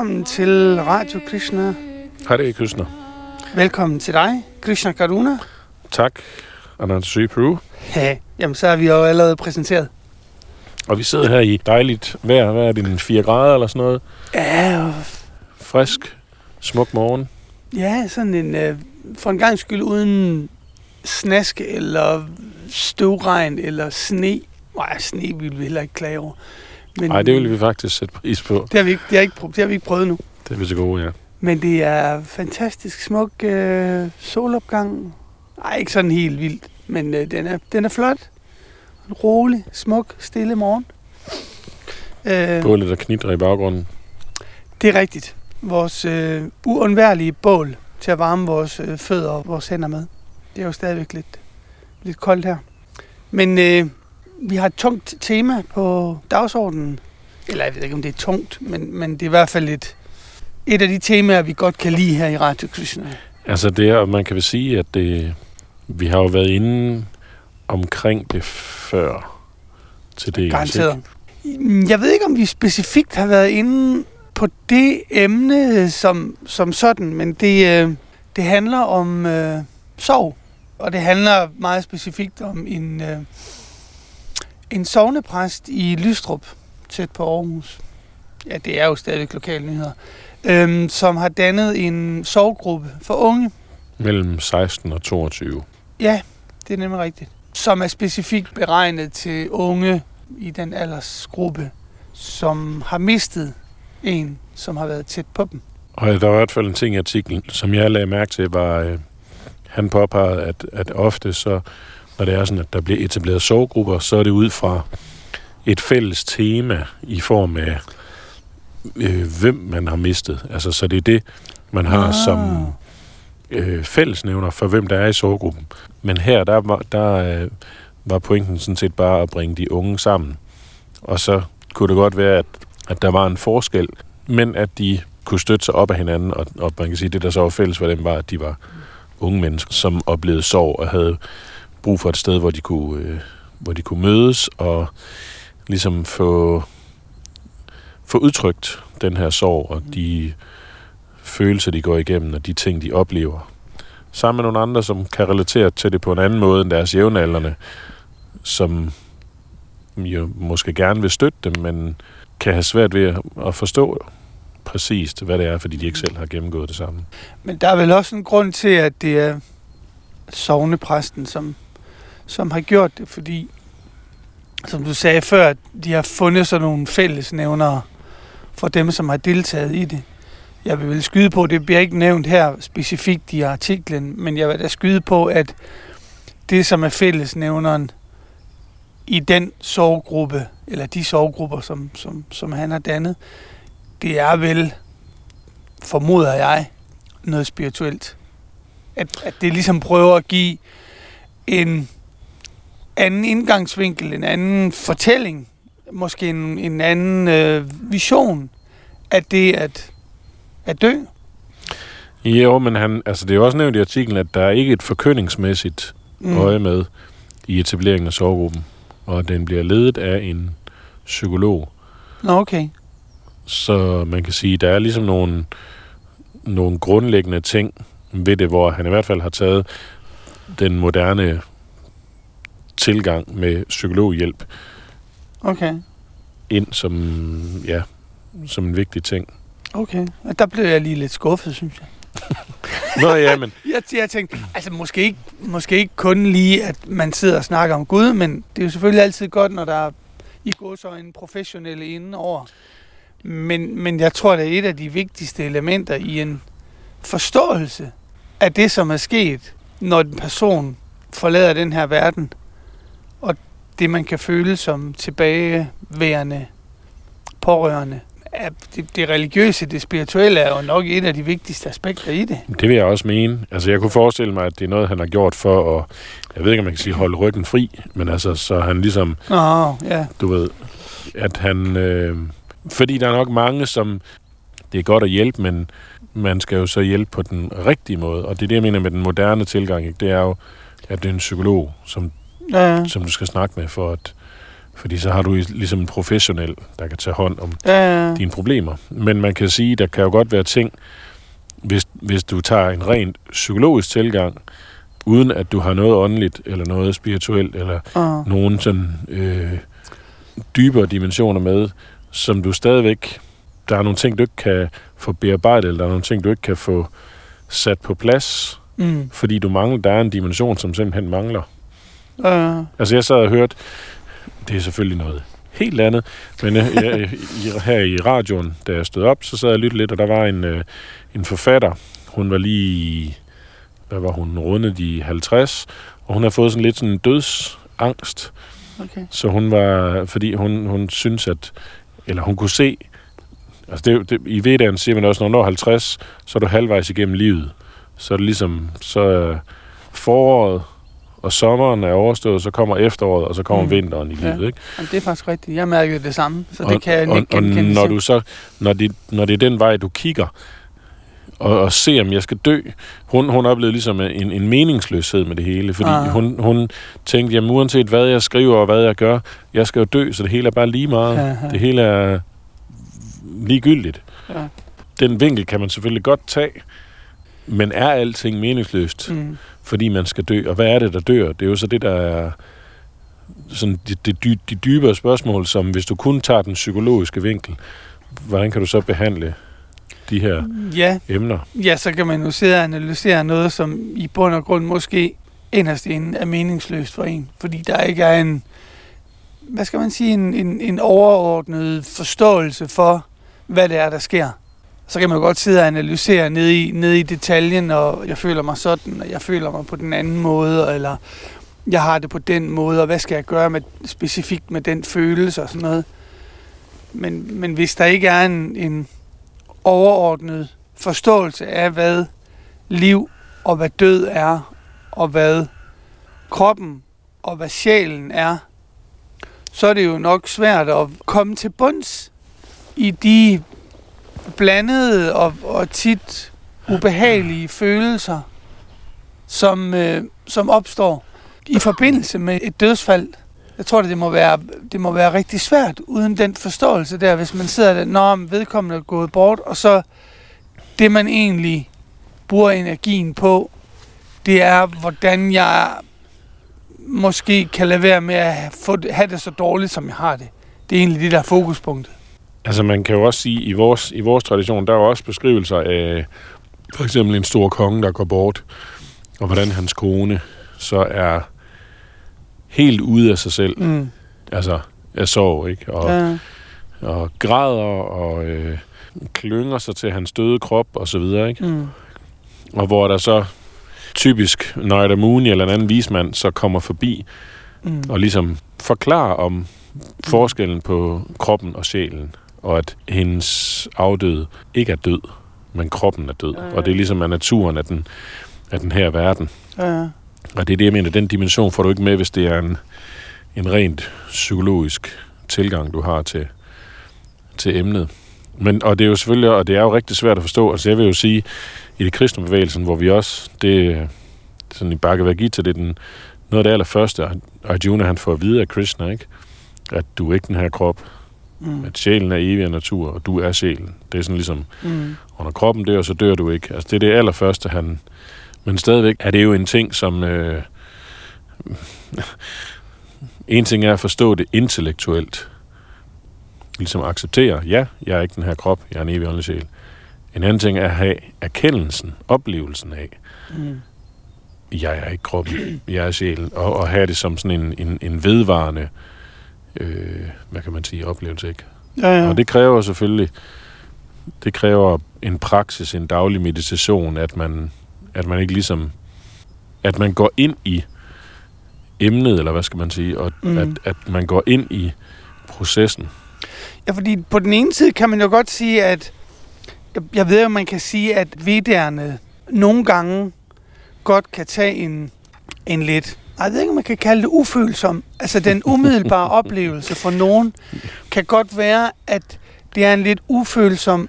velkommen til Radio Krishna. Hare Krishna. Velkommen til dig, Krishna Karuna. Tak, Anand Sri Peru. Ja, jamen så er vi jo allerede præsenteret. Og vi sidder her i dejligt vejr. Hvad er det, en 4 grader eller sådan noget? Ja, og, Frisk, smuk morgen. ja sådan en, øh, for en gang skyld uden snask eller støvregn eller sne. Nej, sne ville vi heller ikke klage over. Men, Nej, det vil vi faktisk sætte pris på. Det har vi ikke, det har ikke, det har vi ikke prøvet nu. Det er vi så gode, ja. Men det er fantastisk smuk øh, solopgang. Nej, ikke sådan helt vildt, men øh, den, er, den er flot. En rolig, smuk, stille morgen. Øh, Bålet der knitrer i baggrunden. det er rigtigt. Vores øh, uundværlige bål til at varme vores øh, fødder og vores hænder med. Det er jo stadigvæk lidt, lidt koldt her. Men øh, vi har et tungt tema på dagsordenen. Eller jeg ved ikke, om det er tungt, men, men det er i hvert fald et, et af de temaer, vi godt kan lide her i Radio Krishna. Altså det er, man kan vel sige, at det, vi har jo været inde omkring det før til det. Garanteret. Jeg ved ikke, om vi specifikt har været inde på det emne som, som sådan, men det, øh, det handler om øh, sorg. Og det handler meget specifikt om en, øh, en sovnepræst i Lystrup, tæt på Aarhus. Ja, det er jo stadigvæk lokale nyheder. Øhm, som har dannet en sorggruppe for unge. Mellem 16 og 22. Ja, det er nemlig rigtigt. Som er specifikt beregnet til unge i den aldersgruppe, som har mistet en, som har været tæt på dem. Og der var i hvert fald en ting i artiklen, som jeg lagde mærke til, var, øh, han påpegede, at, at ofte så, når det er sådan, at der bliver etableret sovegrupper, så er det ud fra et fælles tema i form af, øh, hvem man har mistet. Altså, så det er det, man har Ah. som øh, fællesnævner for, hvem der er i sovegruppen. Men her, der, var, der øh, var pointen sådan set bare at bringe de unge sammen. Og så kunne det godt være, at, at der var en forskel, men at de kunne støtte sig op af hinanden, og, og man kan sige, at det, der så var fælles for dem, var, at de var unge mennesker, som oplevede sorg og havde brug for et sted, hvor de kunne, øh, hvor de kunne mødes og ligesom få, få udtrykt den her sorg og de følelser, de går igennem, og de ting, de oplever. Sammen med nogle andre, som kan relatere til det på en anden måde end deres jævnaldrende, som jo måske gerne vil støtte dem, men kan have svært ved at- forstå præcist, hvad det er, fordi de ikke selv har gennemgået det samme. Men der er vel også en grund til, at det er sovnepræsten, som, som har gjort det, fordi, som du sagde før, at de har fundet sådan nogle fællesnævnere for dem, som har deltaget i det. Jeg vil skyde på, det bliver ikke nævnt her specifikt i artiklen, men jeg vil da skyde på, at det, som er fællesnævneren i den sorggruppe, eller de sorggrupper, som, som, som han har dannet, det er vel, formoder jeg, noget spirituelt. At, at det ligesom prøver at give en anden indgangsvinkel, en anden fortælling, måske en, en anden øh, vision af det at, at dø. Jo, men han, altså det er jo også nævnt i artiklen, at der er ikke et forkyndingsmæssigt mm. øje med i etableringen af sovegruppen, og den bliver ledet af en psykolog. Nå, okay. Så man kan sige, der er ligesom nogle, nogle grundlæggende ting ved det, hvor han i hvert fald har taget den moderne tilgang med psykologhjælp Okay. ind som, ja, som en vigtig ting. Okay. Og der blev jeg lige lidt skuffet, synes jeg. Nå ja, men Jeg, jeg tænkte, altså måske ikke, måske ikke kun lige, at man sidder og snakker om Gud, men det er jo selvfølgelig altid godt, når der er i går så en professionelle inde over. Men, men jeg tror, det er et af de vigtigste elementer i en forståelse af det, som er sket, når en person forlader den her verden, det, man kan føle som tilbageværende pårørende. Det, det religiøse, det spirituelle er jo nok et af de vigtigste aspekter i det. Det vil jeg også mene. Altså, jeg kunne forestille mig, at det er noget, han har gjort for at, jeg ved ikke, om man kan sige, holde ryggen fri, men altså, så han ligesom, Nå, ja. du ved, at han, øh, fordi der er nok mange, som, det er godt at hjælpe, men man skal jo så hjælpe på den rigtige måde, og det er det, jeg mener med den moderne tilgang, ikke? det er jo, at det er en psykolog, som, Ja, som du skal snakke med, for at, Fordi så har du ligesom en professionel, der kan tage hånd om Ja, ja. dine problemer. Men man kan sige, der kan jo godt være ting, hvis, hvis du tager en rent psykologisk tilgang, uden at du har noget åndeligt, eller noget spirituelt, eller Uh, nogen sådan øh, dybere dimensioner med, som du stadigvæk, der er nogle ting, du ikke kan få bearbejdet, eller der er nogle ting, du ikke kan få sat på plads, mm, fordi du mangler, der er en dimension, som simpelthen mangler. Uh, Altså jeg sad og hørte, det er selvfølgelig noget helt andet, men øh, jeg, i, her i radioen, da jeg stod op, så sad jeg og lyttede lidt, og der var en, øh, en forfatter, hun var lige, hvad var hun, rundet de 50, og hun har fået sådan lidt sådan en dødsangst, okay. så hun var, fordi hun, hun synes, at, eller hun kunne se, altså det, det, i Vedaen siger man også, når du når 50, så er du halvvejs igennem livet. Så er det ligesom, så er foråret og sommeren er overstået, så kommer efteråret, og så kommer Mm. vinteren i Ja. livet, ikke? Jamen, det er faktisk rigtigt. Jeg mærkede det samme, så og, det kan jeg og, ikke og genkende. når til. du så, når det, når det er den vej, du kigger, og, og ser, om jeg skal dø. Hun, hun oplevede ligesom en, en meningsløshed med det hele, fordi ah. hun, hun tænkte, jamen uanset hvad jeg skriver og hvad jeg gør, jeg skal jo dø, så det hele er bare lige meget. Aha. Det hele er ligegyldigt. Ja. Den vinkel kan man selvfølgelig godt tage, men er alting meningsløst, mm. Fordi man skal dø? Og hvad er det, der dør? Det er jo så det, der er sådan de, de, dy- de dybere spørgsmål, som hvis du kun tager den psykologiske vinkel, hvordan kan du så behandle de her Ja, emner? ja, så kan man jo sidde og analysere noget, som i bund og grund måske inderst inde er meningsløst for en. Fordi der ikke er en, hvad skal man sige, en, en, en overordnet forståelse for, hvad det er, der sker. Så kan man jo godt sidde og analysere ned i, ned i detaljen, og jeg føler mig sådan, og jeg føler mig på den anden måde, eller jeg har det på den måde, og hvad skal jeg gøre med, specifikt med den følelse og sådan noget. Men, men hvis der ikke er en, en overordnet forståelse af, hvad liv og hvad død er, og hvad kroppen og hvad sjælen er, så er det jo nok svært at komme til bunds i de blandede og, og tit ubehagelige følelser, som, øh, som opstår i forbindelse med et dødsfald. Jeg tror, det må være, det må være rigtig svært uden den forståelse der, hvis man sidder der, når vedkommende er gået bort, og så det, man egentlig bruger energien på, det er, hvordan jeg måske kan lade være med at få, det- have det så dårligt, som jeg har det. Det er egentlig det, der er fokuspunktet. Altså man kan jo også sige, i vores, i vores tradition, der er jo også beskrivelser af for eksempel en stor konge, der går bort, og hvordan hans kone så er helt ude af sig selv, Mm. altså af sorg, ikke? Og, ja. Og græder og øh, klynger sig til hans døde krop og så videre, ikke? Mm. Og hvor der så typisk Narada Muni eller en anden vismand så kommer forbi Mm. og ligesom forklarer om forskellen på kroppen og sjælen, og at hendes afdøde ikke er død, men kroppen er død. Ja, ja. Og det er ligesom af naturen af den, af den her verden. Ja. Og det er det, jeg mener, den dimension får du ikke med, hvis det er en, en rent psykologisk tilgang, du har til, til emnet. Men, og det er jo selvfølgelig, og det er jo rigtig svært at forstå, altså jeg vil jo sige, i det kristne bevægelsen, hvor vi også, det sådan i Bhagavad Gita, det er den, noget af det allerførste, at Arjuna han får at vide af Krishna, ikke? at du er ikke den her krop, Mm. at sjælen er evig af natur, og du er sjælen. Det er sådan ligesom, Mm. og når kroppen dør, så dør du ikke. Altså det er det allerførste, han... Men stadigvæk er det jo en ting, som... Øh, en ting er at forstå det intellektuelt. Ligesom acceptere, ja, jeg er ikke den her krop, jeg er en evig åndelig sjæl. En anden ting er at have erkendelsen, oplevelsen af, Mm. jeg er ikke kroppen, jeg er sjælen, og, og have det som sådan en, en, en vedvarende, øh, hvad kan man sige, oplevelse, ikke? Ja, ja. Og det kræver selvfølgelig, det kræver en praksis, en daglig meditation, at man, at man ikke ligesom, at man går ind i emnet, eller hvad skal man sige, og Mm. at, at man går ind i processen. Ja, fordi på den ene side kan man jo godt sige, at jeg- jeg ved, at man kan sige, at vedderne nogle gange godt kan tage en, en lidt, jeg ved ikke, om man kan kalde det ufølsom. Altså den umiddelbare oplevelse for nogen kan godt være, at det er en lidt ufølsom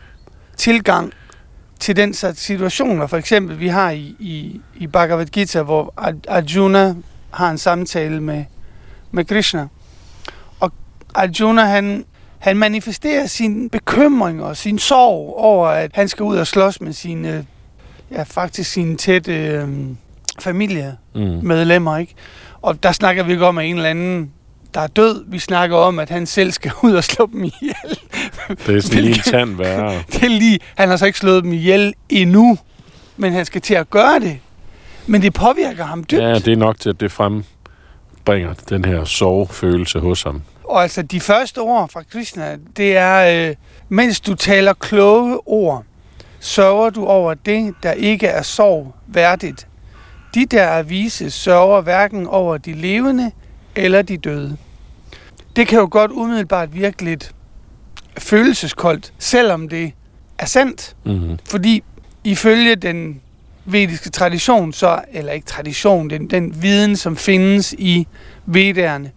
tilgang til den slags situationer. For eksempel, vi har i, i, i Bhagavad Gita, hvor Ar- Arjuna har en samtale med, med Krishna. Og Arjuna, han, han manifesterer sin bekymring og sin sorg over, at han skal ud og slås med sine, ja, faktisk sine tætte øh, familiemedlemmer, Mm. ikke? Og der snakker vi ikke om, at en eller anden, der er død. Vi snakker om, at han selv skal ud og slå dem ihjel. Det er sådan lige en tand værre. Det er lige, han har så ikke slået dem ihjel endnu, men han skal til at gøre det. Men det påvirker ham dybt. Ja, det er nok til, at det frembringer den her sorgfølelse hos ham. Og altså, de første ord fra Krishna, det er, øh, mens du taler kloge ord, sørger du over det, der ikke er sorg værdigt. De, der er vise, sørger hverken over de levende eller de døde. Det kan jo godt umiddelbart virke lidt følelseskoldt, selvom det er sandt. Mm. Fordi ifølge den vediske tradition, så, eller ikke tradition, den, den viden, som findes i vedderne,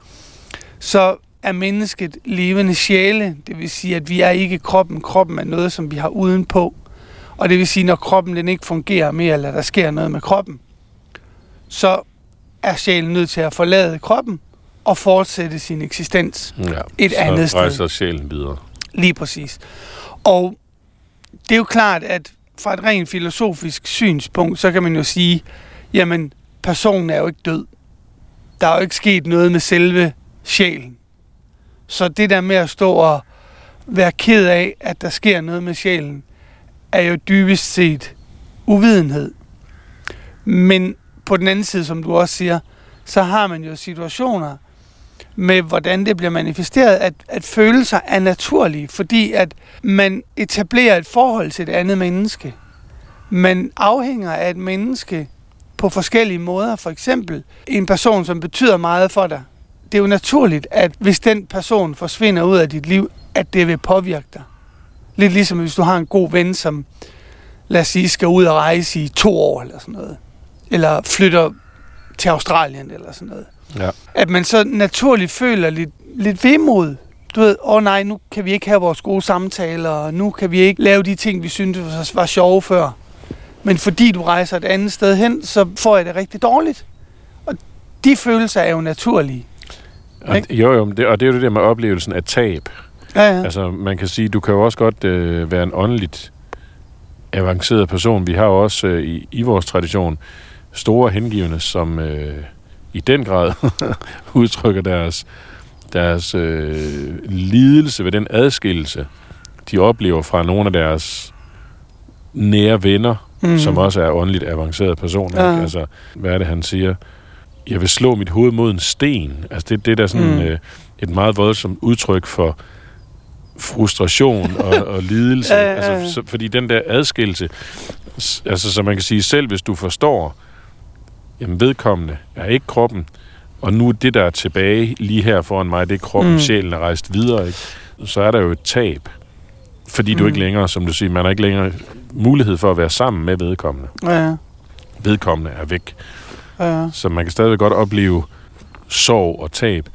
så er mennesket levende sjæle. Det vil sige, at vi er ikke kroppen. Kroppen er noget, som vi har udenpå. Og det vil sige, når kroppen den ikke fungerer mere, eller der sker noget med kroppen, så er sjælen nødt til at forlade kroppen og fortsætte sin eksistens. Ja. Et så andet sted. rejser sjælen videre. Lige præcis. Og det er jo klart, at fra et rent filosofisk synspunkt, så kan man jo sige, jamen, personen er jo ikke død. Der er jo ikke sket noget med selve sjælen. Så det der med at stå og være ked af, at der sker noget med sjælen, er jo dybest set uvidenhed. Men på den anden side, som du også siger, så har man jo situationer med, hvordan det bliver manifesteret, at, at følelser er naturlige, fordi at man etablerer et forhold til et andet menneske. Man afhænger af et menneske på forskellige måder. For eksempel en person, som betyder meget for dig. Det er jo naturligt, at hvis den person forsvinder ud af dit liv, at det vil påvirke dig. Lidt ligesom hvis du har en god ven, som lad os sige, skal ud og rejse i to år eller sådan noget. Eller flytter til Australien eller sådan noget. Ja. At man så naturligt føler lidt, lidt vemod. Du ved, åh oh nej, nu kan vi ikke have vores gode samtaler, og nu kan vi ikke lave de ting, vi syntes var sjove før. Men fordi du rejser et andet sted hen, så får jeg det rigtig dårligt. Og de følelser er jo naturlige. Og, Ikke? jo, jo, det, og det er jo det der med oplevelsen af tab. Ja, ja. Altså, man kan sige, du kan jo også godt øh, være en åndeligt avanceret person. Vi har jo også øh, i, i vores tradition store hengivne, som øh, i den grad udtrykker deres, deres øh, lidelse ved den adskillelse, de oplever fra nogle af deres nære venner, mm. som også er åndeligt avancerede personer. Ja. Altså, hvad er det, han siger? Jeg vil slå mit hoved mod en sten. Altså, det, det er da sådan Mm. øh, et meget voldsomt udtryk for frustration og, og lidelse. Ja, ja, ja. Altså, så, fordi den der adskillelse, altså, så man kan sige, selv hvis du forstår, jamen vedkommende er ikke kroppen, og nu er det, der er tilbage lige her foran mig, det er kroppen, Mm. sjælen er rejst videre, ikke? så er der jo et tab. Fordi mm. du ikke længere, som du siger, man har ikke længere mulighed for at være sammen med vedkommende. Ja. Vedkommende er væk. ja, ja. Så man kan stadig godt opleve sorg og tab,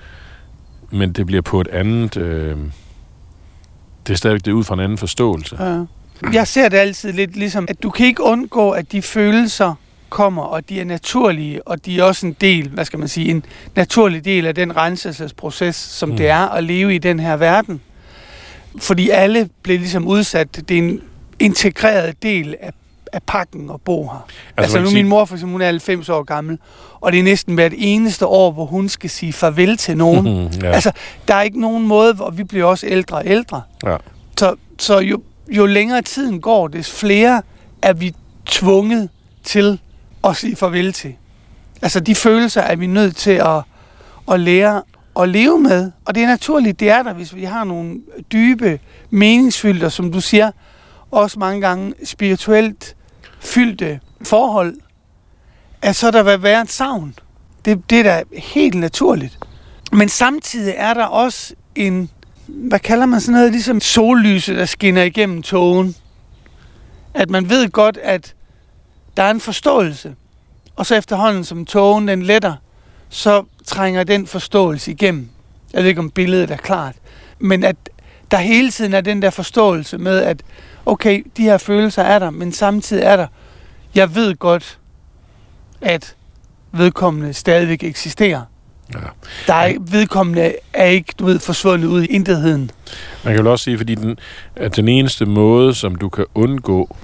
men det bliver på et andet... Øh, det er stadigvæk det er ud fra en anden forståelse. Ja. Jeg ser det altid lidt ligesom, at du kan ikke undgå, at de følelser kommer, og de er naturlige, og de er også en del, hvad skal man sige, en naturlig del af den renselsesproces, som mm. Det er at leve i den her verden. Fordi alle bliver ligesom udsat. Det er en integreret del af, af pakken at bo her. Altså, altså nu kan min mor for eksempel, hun er 90 år gammel, og det er næsten hvert eneste år, hvor hun skal sige farvel til nogen. Mhm. Ja. Altså, der er ikke nogen måde, hvor vi bliver også ældre og ældre. Ja. Så, så jo, jo længere tiden går, des flere er vi tvunget til at sige farvel til. Altså, de følelser er vi nødt til at, at lære at leve med. Og det er naturligt, det er der, hvis vi har nogle dybe, meningsfyldte, som du siger, også mange gange spirituelt fyldte forhold, at så der vil være et savn. Det, det er da helt naturligt. Men samtidig er der også en, hvad kalder man sådan noget, ligesom sollyset, der skinner igennem togen. At man ved godt, at der er en forståelse. Og så efterhånden, som togen den letter, så trænger den forståelse igennem. Jeg ved ikke, om billedet er klart. Men at der hele tiden er den der forståelse med, at okay, de her følelser er der, men samtidig er der, jeg ved godt, at vedkommende stadigvæk eksisterer. Ja. Der er vedkommende er ikke, du ved, forsvundet ud i intetheden. Man kan jo også sige, fordi den, at den eneste måde, som du kan undgå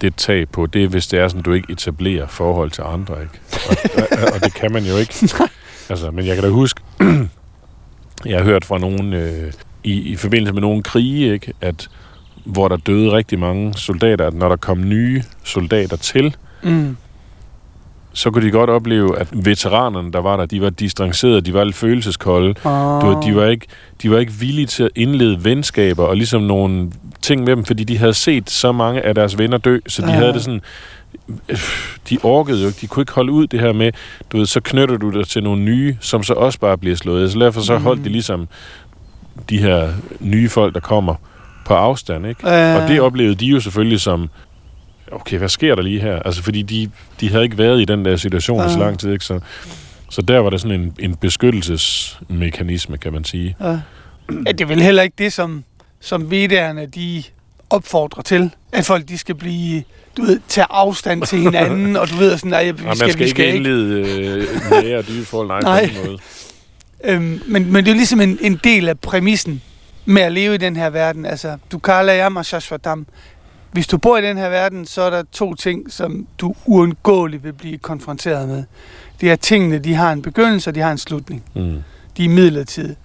det tab på, det er, hvis det er sådan, du ikke etablerer forhold til andre, ikke? Og, og, og det kan man jo ikke. Altså, men jeg kan da huske, jeg har hørt fra nogen øh, i, i forbindelse med nogle krige, ikke, at hvor der døde rigtig mange soldater, at når der kom nye soldater til, Mm. Så kunne de godt opleve, at veteranerne, der var der, de var distancerede, de var lidt følelseskolde. Oh. Du, de, var ikke, de var ikke villige til at indlede venskaber og ligesom nogle ting med dem, fordi de havde set så mange af deres venner dø, så de ja. havde det sådan... øh, De orkede jo ikke, de kunne ikke holde ud det her med, du ved, så knytter du dig til nogle nye, som så også bare bliver slået. Så derfor så holdt Mm. de ligesom de her nye folk, der kommer på afstand, ikke? Øh, Og det oplevede de jo selvfølgelig som, okay, hvad sker der lige her? Altså, fordi de, de havde ikke været i den der situation i så Ja. lang tid, ikke? Så, så der var der sådan en, en beskyttelsesmekanisme, kan man sige. Ja. ja, det er vel heller ikke det, som, som vedderne, de opfordrer til. At folk, de skal blive, du ved, tage afstand til hinanden, og du ved sådan, nej, vi Ja, skal, man skal, vi ikke skal ikke. indlede øh, nære og dybe forhold, nej, Nej. på den måde. Øhm, men, men det er jo ligesom en, en del af præmissen med at leve i den her verden. Altså, du kalder jeg mig Shashvatam. Hvis du bor i den her verden, så er der to ting, som du uundgåeligt vil blive konfronteret med. Det er, at tingene de har en begyndelse, og de har en slutning. Mm. De er midlertidige.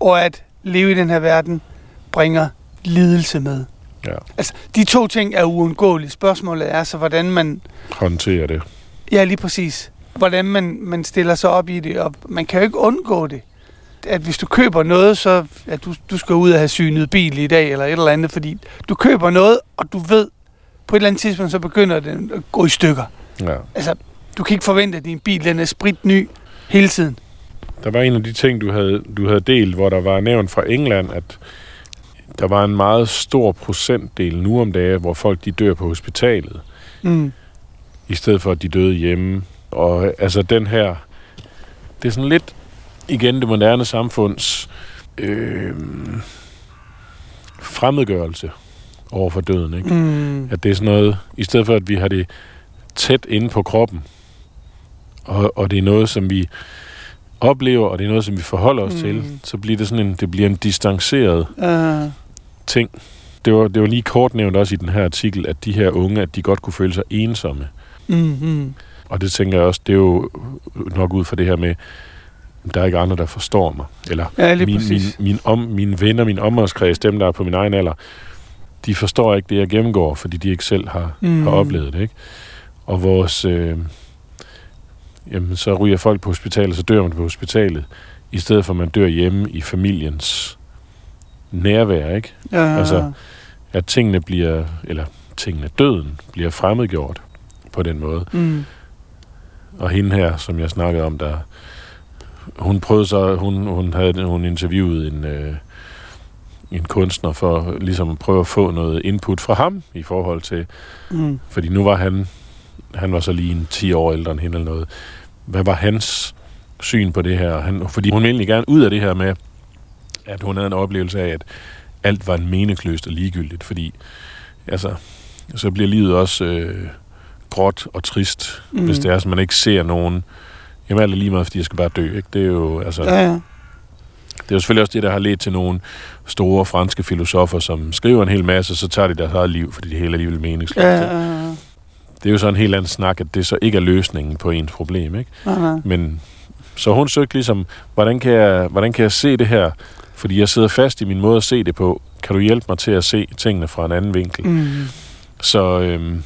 Og at leve i den her verden bringer lidelse med. Ja, Altså, de to ting er uundgåelige. Spørgsmålet er så, hvordan man... håndtere det. Ja, lige præcis. Hvordan man, man stiller sig op i det, og man kan jo ikke undgå det. At hvis du køber noget, så at du, du skal ud og have synet bil i dag, eller et eller andet, fordi du køber noget, og du ved, på et eller andet tidspunkt, så begynder den at gå i stykker. Ja. Altså, du kan ikke forvente, at din bil den er spritny hele tiden. Der var en af de ting, du havde, du havde delt, hvor der var nævnt fra England, at der var en meget stor procentdel nu om dagen, hvor folk de dør på hospitalet, Mm. i stedet for at de døde hjemme. Og altså den her, det er sådan lidt igen det moderne samfunds øh, fremmedgørelse over for døden. Ikke? Mm. At det er sådan noget, i stedet for at vi har det tæt inde på kroppen, og, og det er noget, som vi oplever, og det er noget, som vi forholder os Mm. til, så bliver det sådan en, det bliver en distanceret Uh, ting. Det var, det var lige kort nævnt også i den her artikel, at de her unge, at de godt kunne føle sig ensomme. mm, mm. Og det tænker jeg også, det er jo nok ud fra det her med, der er ikke andre, der forstår mig. Eller Ja, lige min, min, min om, mine venner, min omgangskreds, dem der er på min egen alder, de forstår ikke det, jeg gennemgår, fordi de ikke selv har, mm. har oplevet det. Ikke? Og vores... Øh, jamen, så ryger folk på hospitalet, så dør man på hospitalet, i stedet for at man dør hjemme i familiens nærvær, ikke? Ja, altså- At tingene bliver, eller tingene, døden, bliver fremmedgjort på den måde. mm. Og hende her, som jeg snakkede om, der hun prøvede så, hun, hun havde hun interviewet en, øh, en kunstner for ligesom at prøve at få noget input fra ham i forhold til, Mm. fordi nu var han, han var så lige en 10 år ældre end hende eller noget. Hvad var hans syn på det her? Han, fordi hun ville egentlig gerne ud af det her med, at hun havde en oplevelse af, at alt var en meningsløst og ligegyldigt, fordi altså, så bliver livet også øh, gråt og trist, Mm. hvis det er, at man ikke ser nogen. Jamen alt er lige meget, fordi jeg skal bare dø. Ikke? Det er jo altså, Ja, ja. det er jo selvfølgelig også det, der har ledt til nogle store franske filosofer, som skriver en hel masse, og så tager de deres eget liv, fordi det hele er alligevel meningsløst. Ja, ja, ja. Det er jo så en helt anden snak, at det så ikke er løsningen på ens problem. Ikke? Nej, nej. Men så hun søgte ligesom, hvordan kan, jeg, hvordan kan jeg se det her? Fordi jeg sidder fast i min måde at se det på. Kan du hjælpe mig til at se tingene fra en anden vinkel? Mm. Så øhm,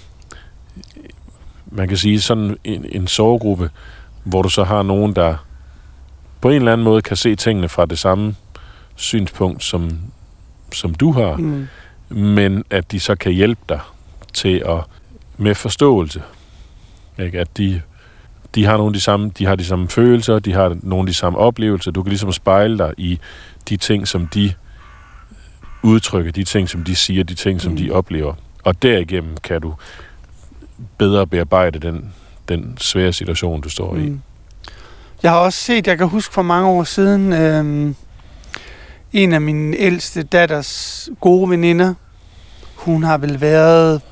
man kan sige sådan en, en sovegruppe, hvor du så har nogen, der på en eller anden måde kan se tingene fra det samme synspunkt, som, som du har, Mm. men at de så kan hjælpe dig til at med forståelse. Ikke? At de, de har nogle de samme, de har de samme følelser, de har nogle af de samme oplevelser. Du kan ligesom spejle dig i de ting, som de udtrykker, de ting, som de siger, de ting, som mm. de oplever. Og derigennem kan du bedre bearbejde den, den svære situation, du står i. Mm. Jeg har også set, jeg kan huske for mange år siden, øhm, en af min ældste datters gode veninder, hun har vel været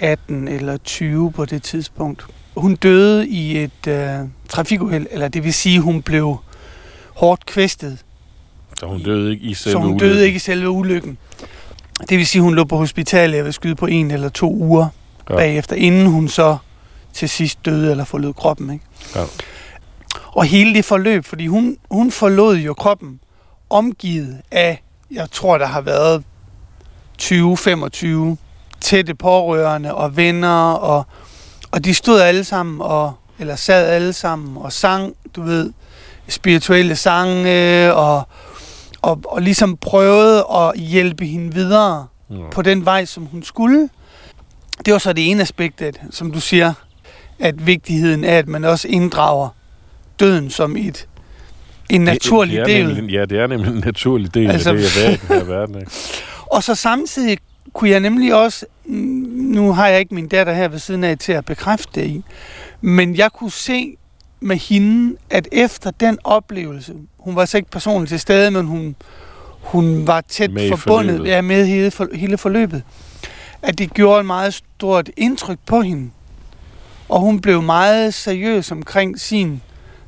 18 eller 20 på det tidspunkt. hun døde i et øh, trafikuheld, eller det vil sige, hun blev hårdt kvæstet. Så hun døde ikke i selve Så hun ulykken. døde ikke i selve ulykken. Det vil sige, hun lå på hospitalet jeg vil skyde på en eller to uger ja. bagefter, inden hun så til sidst døde eller forlod kroppen. Ikke? Ja. Og hele det forløb, fordi hun, hun forlod jo kroppen omgivet af, jeg tror, der har været 20-25 tætte pårørende og venner, og, og de stod alle sammen, og, eller sad alle sammen og sang, du ved, spirituelle sange, og, og, og ligesom prøvede at hjælpe hende videre Ja. på den vej, som hun skulle. Det var så det ene aspekt, at, som du siger, at vigtigheden er, at man også inddrager døden som et, en naturlig det, det er del. Nemlig, ja, det er nemlig en naturlig del Altså- af det at være i verden. Ikke? Og så samtidig kunne jeg nemlig også, nu har jeg ikke min datter her ved siden af til at bekræfte det i, men jeg kunne se med hende, at efter den oplevelse, hun var så ikke personligt til stede, men hun, hun var tæt Med forbundet ja, med hele, for, hele forløbet, at det gjorde et meget stort indtryk på hende. Og hun blev meget seriøs omkring sin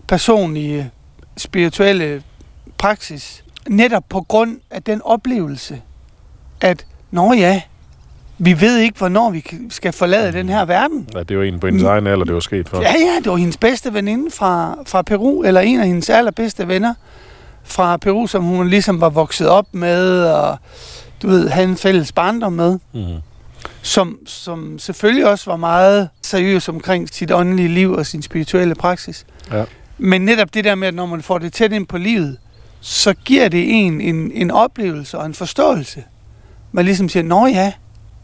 personlige spirituelle praksis. Netop på grund af den oplevelse, at, nå ja, vi ved ikke, hvornår vi skal forlade den her verden. Ja, det var en på hendes egen alder, det var sket for. Ja, ja, det var hendes bedste veninde fra, fra Peru, eller en af hendes allerbedste venner fra Peru, som hun ligesom var vokset op med, og du ved, havde en fælles barndom med, Mm. Som, som selvfølgelig også var meget seriøs omkring sit åndelige liv og sin spirituelle praksis. Ja. Men netop det der med, at når man får det tæt ind på livet, så giver det en en, en oplevelse og en forståelse. Man ligesom siger, nå ja,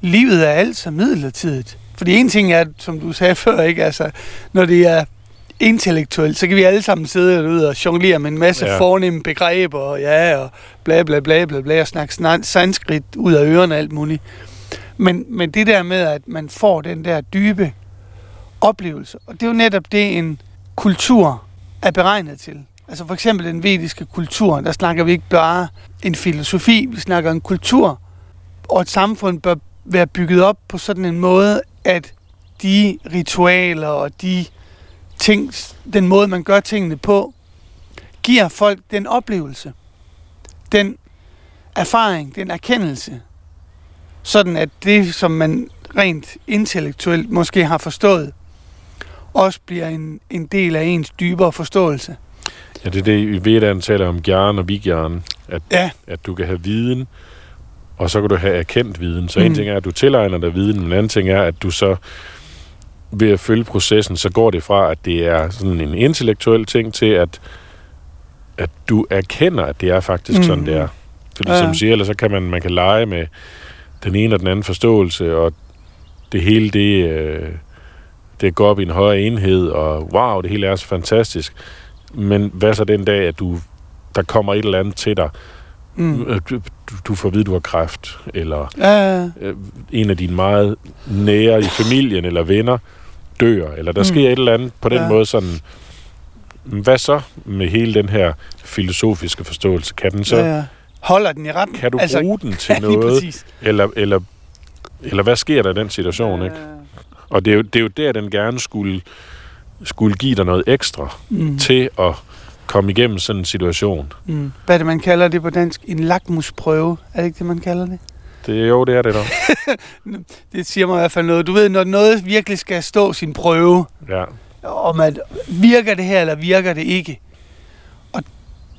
livet er altså midlertidigt. Fordi en ting er, som du sagde før, ikke? Altså, når det er intellektuelt, så kan vi alle sammen sidde derude og jonglere med en masse Ja. fornemme begreber, og ja, og bla bla bla bla bla, og snakke sna- sanskrit ud af ørerne og alt muligt. Men, men det der med, at man får den der dybe oplevelse, og det er jo netop det, en kultur er beregnet til. Altså for eksempel den vediske kultur, der snakker vi ikke bare en filosofi, vi snakker en kultur, og et samfund bør være bygget op på sådan en måde, at de ritualer og de ting, den måde, man gør tingene på, giver folk den oplevelse, den erfaring, den erkendelse, sådan at det, som man rent intellektuelt måske har forstået, også bliver en, en del af ens dybere forståelse. Ja, det er det, i Vedaen taler om gjern og vigjern, at, Ja. at du kan have viden, og så kan du have erkendt viden. Så mm. en Mm. ting er, at du tilegner dig viden, men en anden ting er, at du så ved at følge processen, så går det fra, at det er sådan en intellektuel ting til, at, at du erkender, at det er faktisk mm. Mm. sådan, det er. Fordi Ja, som du siger, ellers så kan man, man kan lege med den ene og den anden forståelse, og det hele, det, øh, det går op i en højere enhed, og wow, det hele er så fantastisk. Men hvad så den dag, at du, der kommer et eller andet til dig, Mm. Øh, du, du- får at vide, du har kræft, eller Ja, ja, ja. øh, en af dine meget nære i familien eller venner dør, eller der Mm. sker et eller andet på den Ja. måde sådan, hvad så med hele den her filosofiske forståelse? Kan den så, ja, ja. Holder den i retten? kan du bruge den til ja, noget, eller, eller, eller hvad sker der i den situation, ikke? Og det er, jo, det er jo der, den gerne skulle, skulle give dig noget ekstra Mm. til at komme igennem sådan en situation. Mm. Hvad er det, man kalder det på dansk? En lakmusprøve. Er det ikke det, man kalder det? Det, jo, det er det da. Det siger mig i hvert fald noget. Du ved, når noget virkelig skal stå sin prøve, Ja. om at virker det her, eller virker det ikke. Og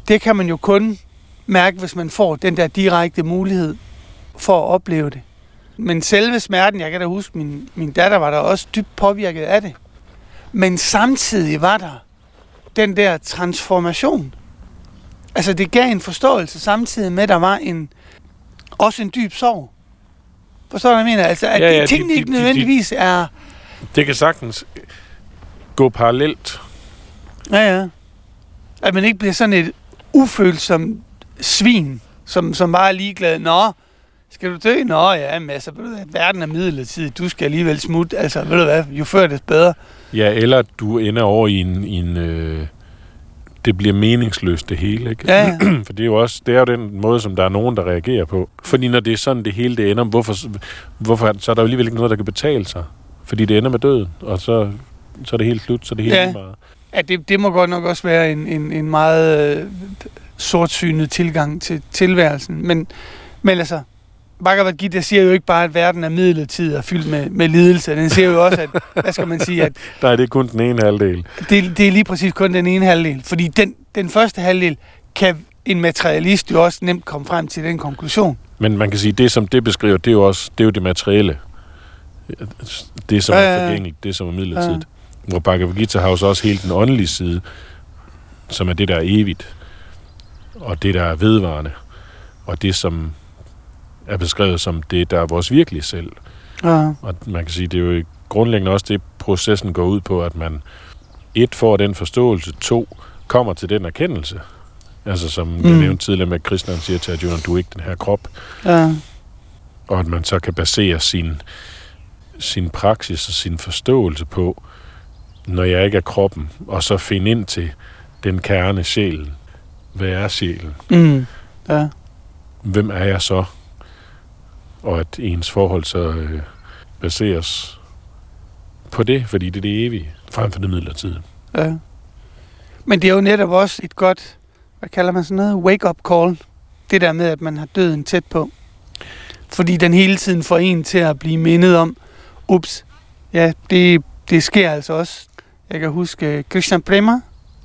det kan man jo kun mærke, hvis man får den der direkte mulighed for at opleve det. Men selve smerten, jeg kan da huske, min, min datter var der også dybt påvirket af det. Men samtidig var der den der transformation. Altså det gav en forståelse samtidig med, at der var en, også en dyb sorg. Forstår du, hvad jeg mener? Altså, at Ja, ja, ja, de- tingene de- ikke de- de- nødvendigvis er... Det kan sagtens gå parallelt. Ja, ja. At man ikke bliver sådan et ufølsomt svin, som, som bare er ligeglad. Nå, skal du dø? Nå, ja, men altså, ved du hvad, verden er midlertidig. Du skal alligevel smutte. Altså, ved du hvad, jo før det bedre. Ja, eller du ender over i en... I en øh, det bliver meningsløst det hele, ikke? Ja. For det er jo også det er jo den måde, som der er nogen, der reagerer på. Fordi når det er sådan, det hele det ender, hvorfor, hvorfor så er der jo alligevel ikke noget, der kan betale sig? Fordi det ender med døden, og så så er det helt slut, så er det helt ja. meget. Ja, det, det må godt nok også være en, en, en meget øh, sortsynet tilgang til tilværelsen. Men, men altså, Bhagavad Gita siger jo ikke bare, at verden er midlertidig og fyldt med, med lidelse. Den siger jo også, at, hvad skal man sige, at Nej, det er kun den ene halvdel. det, det er lige præcis kun den ene halvdel. Fordi den, den første halvdel kan en materialist jo også nemt komme frem til den konklusion. Men man kan sige, det som det beskriver, det er jo også det, er jo det materielle. Det, som er ja. forgængeligt, det, som er midlertidigt. Hvor Bhagavad Gita har jo så også helt den åndelige side, som er det, der er evigt, og det, der er vedvarende, og det, som er beskrevet som det, der er vores virkelige selv. Ja. Og man kan sige, det er jo grundlæggende også det, processen går ud på, at man et får den forståelse, to kommer til den erkendelse. Altså som mm. jeg nævnte tidligere med, at siger til Arjuna, du er ikke den her krop. Ja. Og at man så kan basere sin, sin praksis og sin forståelse på, når jeg ikke er kroppen, og så finde ind til den kerne sjælen. Hvad er sjælen? Mm. ja. Hvem er jeg så? Og at ens forhold så øh, baseres på det, fordi det er det evige, frem for det midlertidige. Ja. Men det er jo netop også et godt, hvad kalder man sådan noget, wake-up call. Det der med, at man har døden tæt på. Fordi den hele tiden får en til at blive mindet om, ups, ja, det, det sker altså også. Jeg kan huske øh, Christian Prema.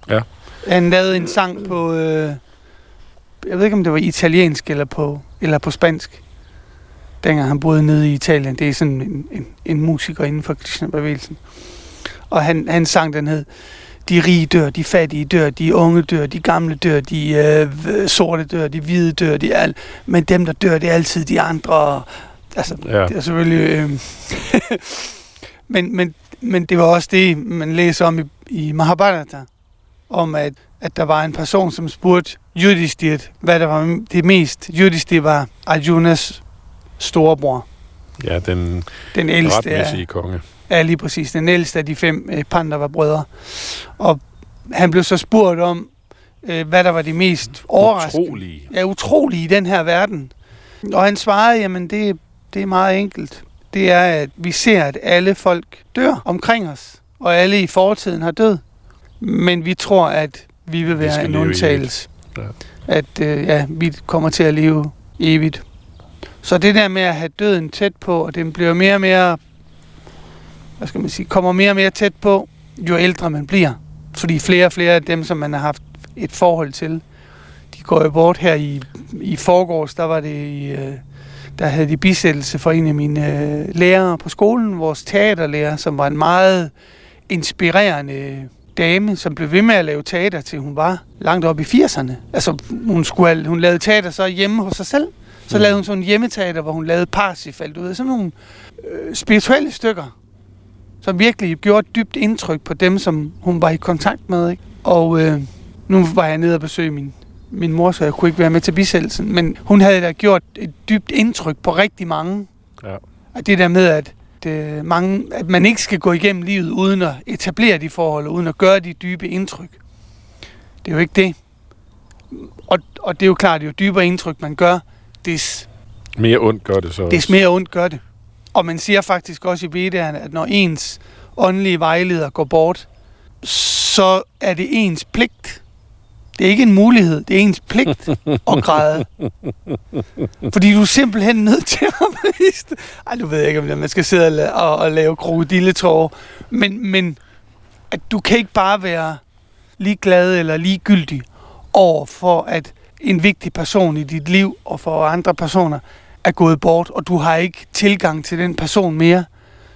Ja. Han lavede en sang på, øh, jeg ved ikke om det var italiensk eller på, eller på spansk. Dengang han boede nede i Italien. Det er sådan en, en, en musiker inden for Krishna-bevægelsen. Og han, han sang den hed, de rige dør, de fattige dør, de unge dør, de gamle dør, de øh, sorte dør, de hvide dør, de al, men dem, der dør, det er altid de andre. Altså, Ja, det er selvfølgelig... Øh, men, men, men det var også det, man læser om i, i Mahabharata, om at, at der var en person, som spurgte Yudhishthir, hvad der var det mest. Yudhishthir var Arjunas storebror. ja den Den ældste af, retmæssige konge. Ja, lige præcis. Den ældste af de fem øh, Pandava-brødre. Og han blev så spurgt om, øh, hvad der var det mest overraskende. Utrolige. Ja, utrolige i den her verden. Og han svarede, jamen det, det er meget enkelt. Det er, at vi ser, at alle folk dør omkring os. Og alle i fortiden har død. Men vi tror, at vi vil være skal en undtagelse. Ja. At øh, ja, vi kommer til at leve evigt. Så det der med at have døden tæt på, og den bliver mere og mere, hvad skal man sige, kommer mere og mere tæt på, jo ældre man bliver. Fordi flere og flere af dem, som man har haft et forhold til, de går jo bort her i, i forgårs, der var det i, øh, der havde de bisættelse for en af mine øh, lærere på skolen, vores teaterlærer, som var en meget inspirerende dame, som blev ved med at lave teater, til hun var langt op i 80'erne. Altså, hun, skulle hun lavede teater så hjemme hos sig selv. Så Mm. lavede hun sådan en hjemmeteater, hvor hun lavede Parsifal, du ved, sådan nogle øh, spirituelle stykker, som virkelig gjorde et dybt indtryk på dem, som hun var i kontakt med. Ikke? Og øh, nu var jeg nede og besøge min, min mor, så jeg kunne ikke være med til bisættelsen, men hun havde da gjort et dybt indtryk på rigtig mange. Ja. Og det der med, at, øh, mange, at man ikke skal gå igennem livet uden at etablere de forhold, uden at gøre de dybe indtryk. Det er jo ikke det. Og, og det er jo klart, jo dybere indtryk man gør, des, Mere ondt gør det så des også. mere ondt gør det. Og man siger faktisk også i Vedaerne, at når ens åndelige vejleder går bort, så er det ens pligt. Det er ikke en mulighed, det er ens pligt at græde. Fordi du er simpelthen nødt til at vise det. Ej, nu ved jeg ikke, om man skal sidde og, la- og, og lave krokodilletårer. Men, men at du kan ikke bare være ligeglad eller ligegyldig over for, at en vigtig person i dit liv og for andre personer er gået bort, og du har ikke tilgang til den person mere,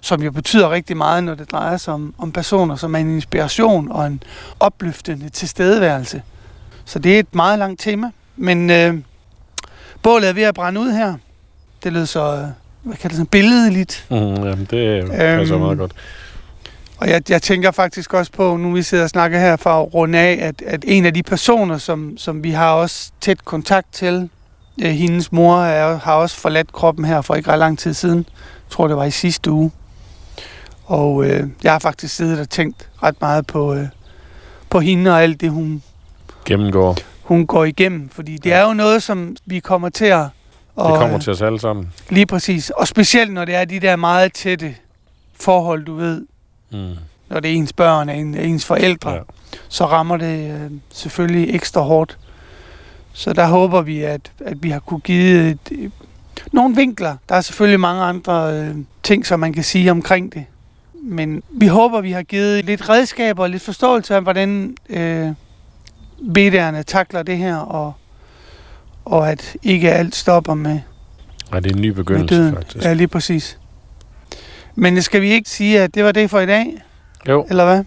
som jo betyder rigtig meget, når det drejer sig om, om personer, som er en inspiration og en opløftende tilstedeværelse. Så det er et meget langt tema. Men øh, bålet er ved at brænde ud her. Det lød så, øh, hvad kalder det, sådan billedligt. Mm, jamen, det passer Øhm, meget godt. Og jeg, jeg tænker faktisk også på, nu vi sidder og snakker her for at runde af, at, at en af de personer, som, som vi har også tæt kontakt til, øh, hendes mor er, har også forladt kroppen her for ikke ret lang tid siden. Jeg tror, det var i sidste uge. Og øh, jeg har faktisk siddet og tænkt ret meget på, øh, på hende og alt det, hun, Gennemgår. hun går igennem. Fordi det er jo noget, som vi kommer til at... Det kommer øh, til os alle sammen. Lige præcis. Og specielt når det er de der meget tætte forhold, du ved, Mm. når det er ens børn og en- ens forældre, Ja. ja. så rammer det øh, selvfølgelig ekstra hårdt. Så der håber vi, at, at vi har kunne give et, et, nogle vinkler. Der er selvfølgelig mange andre øh, ting, som man kan sige omkring det. Men vi håber, vi har givet lidt redskaber og lidt forståelse af, hvordan øh, bederne takler det her, og, og at ikke alt stopper med, Nej, det er en ny begyndelse, faktisk. Ja, lige præcis. Men skal vi ikke sige, at det var det for i dag, Jo, eller hvad?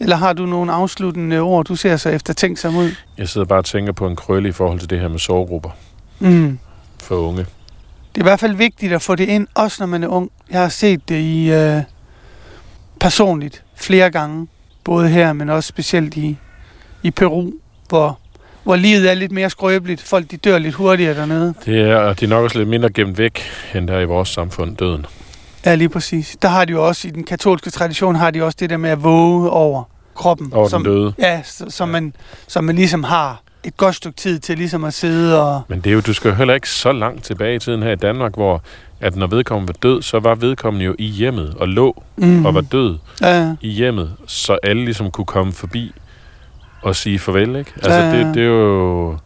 Eller har du nogle afsluttende ord, du ser så efter tænksom ud? jeg sidder bare og tænker på en krølle i forhold til det her med sovegrupper Mm. for unge. Det er i hvert fald vigtigt at få det ind, også når man er ung. Jeg har set det i øh, personligt flere gange, både her, men også specielt i, i Peru, hvor, hvor livet er lidt mere skrøbeligt. Folk de dør lidt hurtigere dernede. Det er, og det er nok også lidt mindre gemt væk, end der er i vores samfund, døden. Ja, lige præcis. Der har de jo også, i den katolske tradition, har de også det der med at våge over kroppen. Over som, den døde. Ja, som, Ja. Man, som man ligesom har et godt stykke tid til ligesom at sidde og... Men det er jo, du skal jo heller ikke så langt tilbage i tiden her i Danmark, hvor at når vedkommende var død, så var vedkommende jo i hjemmet og lå Mm. og var død Ja, i hjemmet, så alle ligesom kunne komme forbi og sige farvel, ikke? Altså, Ja, ja, ja. det, det er jo...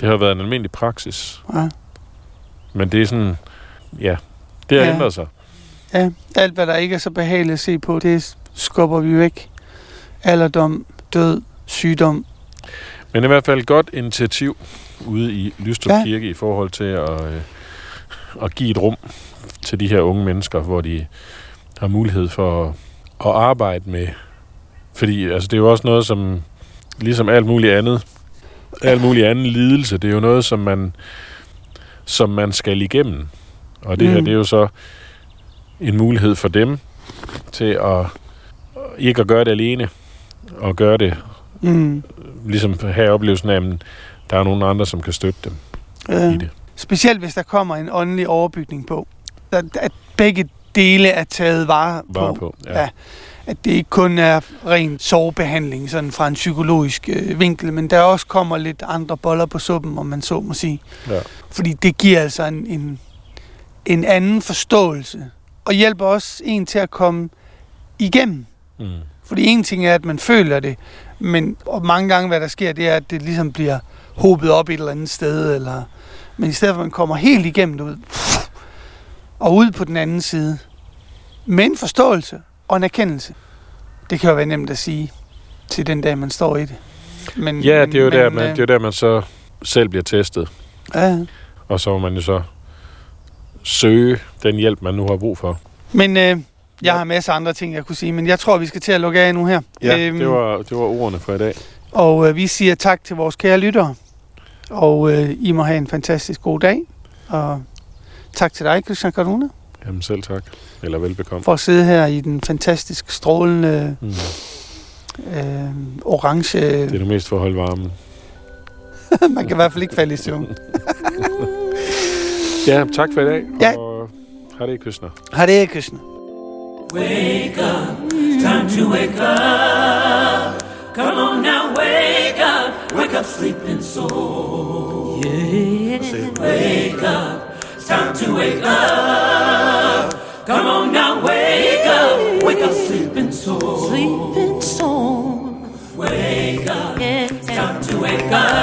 Det har været en almindelig praksis. ja. Men det er sådan... Ja, det har Ja. ændret sig. Ja, alt hvad der ikke er så behageligt at se på, det skubber vi væk. Alderdom, død, sygdom. Men i hvert fald et godt initiativ ude i Lystrup Ja. ja. Kirke i forhold til at, øh, at give et rum til de her unge mennesker, hvor de har mulighed for at, at arbejde med. Fordi altså, det er jo også noget, som ligesom alt muligt andet, alt muligt anden lidelse, det er jo noget, som man, som man skal igennem. Og det mm. her, det er jo så en mulighed for dem til at ikke at gøre det alene, og gøre det Mm. ligesom have oplevelsen af, at der er nogen andre, som kan støtte dem Ja. i det. Specielt hvis der kommer en åndelig overbygning på. At, begge dele er taget vare på. Bare på. Ja. Ja. At det ikke kun er ren sovebehandling sådan fra en psykologisk øh, vinkel, men der også kommer lidt andre boller på suppen, om man så må sige. Ja. Fordi det giver altså en, en, en anden forståelse, og hjælper også en til at komme igennem. Mm. Fordi en ting er, at man føler det, men og mange gange, hvad der sker, det er, at det ligesom bliver hobet op et eller andet sted, eller, men i stedet for, at man kommer helt igennem det ud, og ud på den anden side, med en forståelse og en erkendelse. Det kan jo være nemt at sige til den dag, man står i det. Men, Ja, det er jo men, der, man, øh, det er jo der, man så selv bliver testet. Ja, Og så må man jo så søge den hjælp, man nu har brug for. men øh, jeg har masser af andre ting, jeg kunne sige, men jeg tror, vi skal til at lukke af nu her. Ja, Øhm, det, var, det var ordene for i dag. Og øh, vi siger tak til vores kære lyttere. Og øh, I må have en fantastisk god dag. Og tak til dig, Christian Karuna, Jamen selv tak. Eller velbekomme. for at sidde her i den fantastisk strålende Mm. øh, orange... Det er det mest for at holde varmen. Man kan i hvert fald ikke falde i søvn. Ja, tak for i dag. Ja. Og har det Krishna. Har det, Krishna? Wake up, time to wake up. Come on now, wake up, wake up, sleeping soul. Yeah. Wake up, time to wake up. Come on now, wake up, wake up, sleeping soul. sleeping soul. Wake up, it's time to wake up.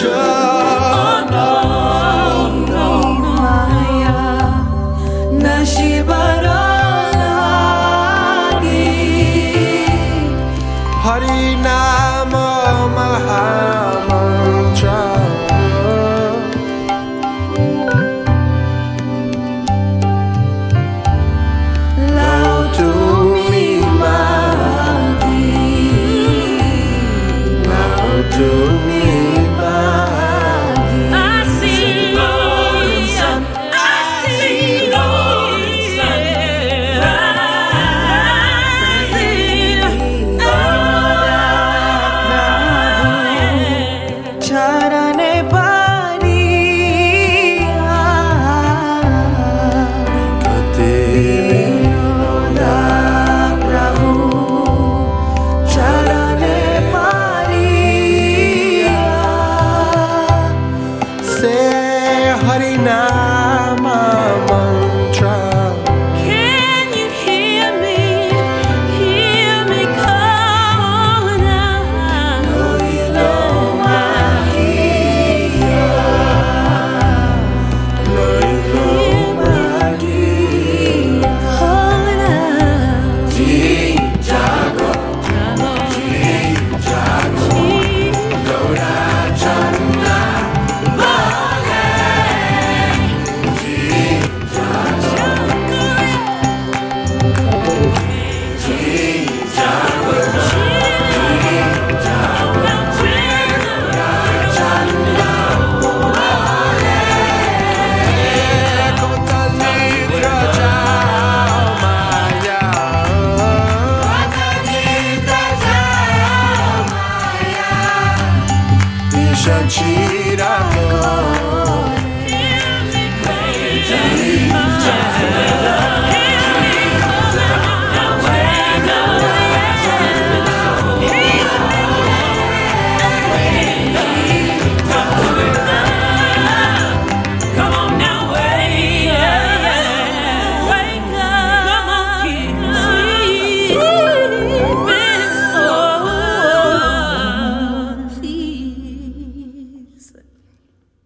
这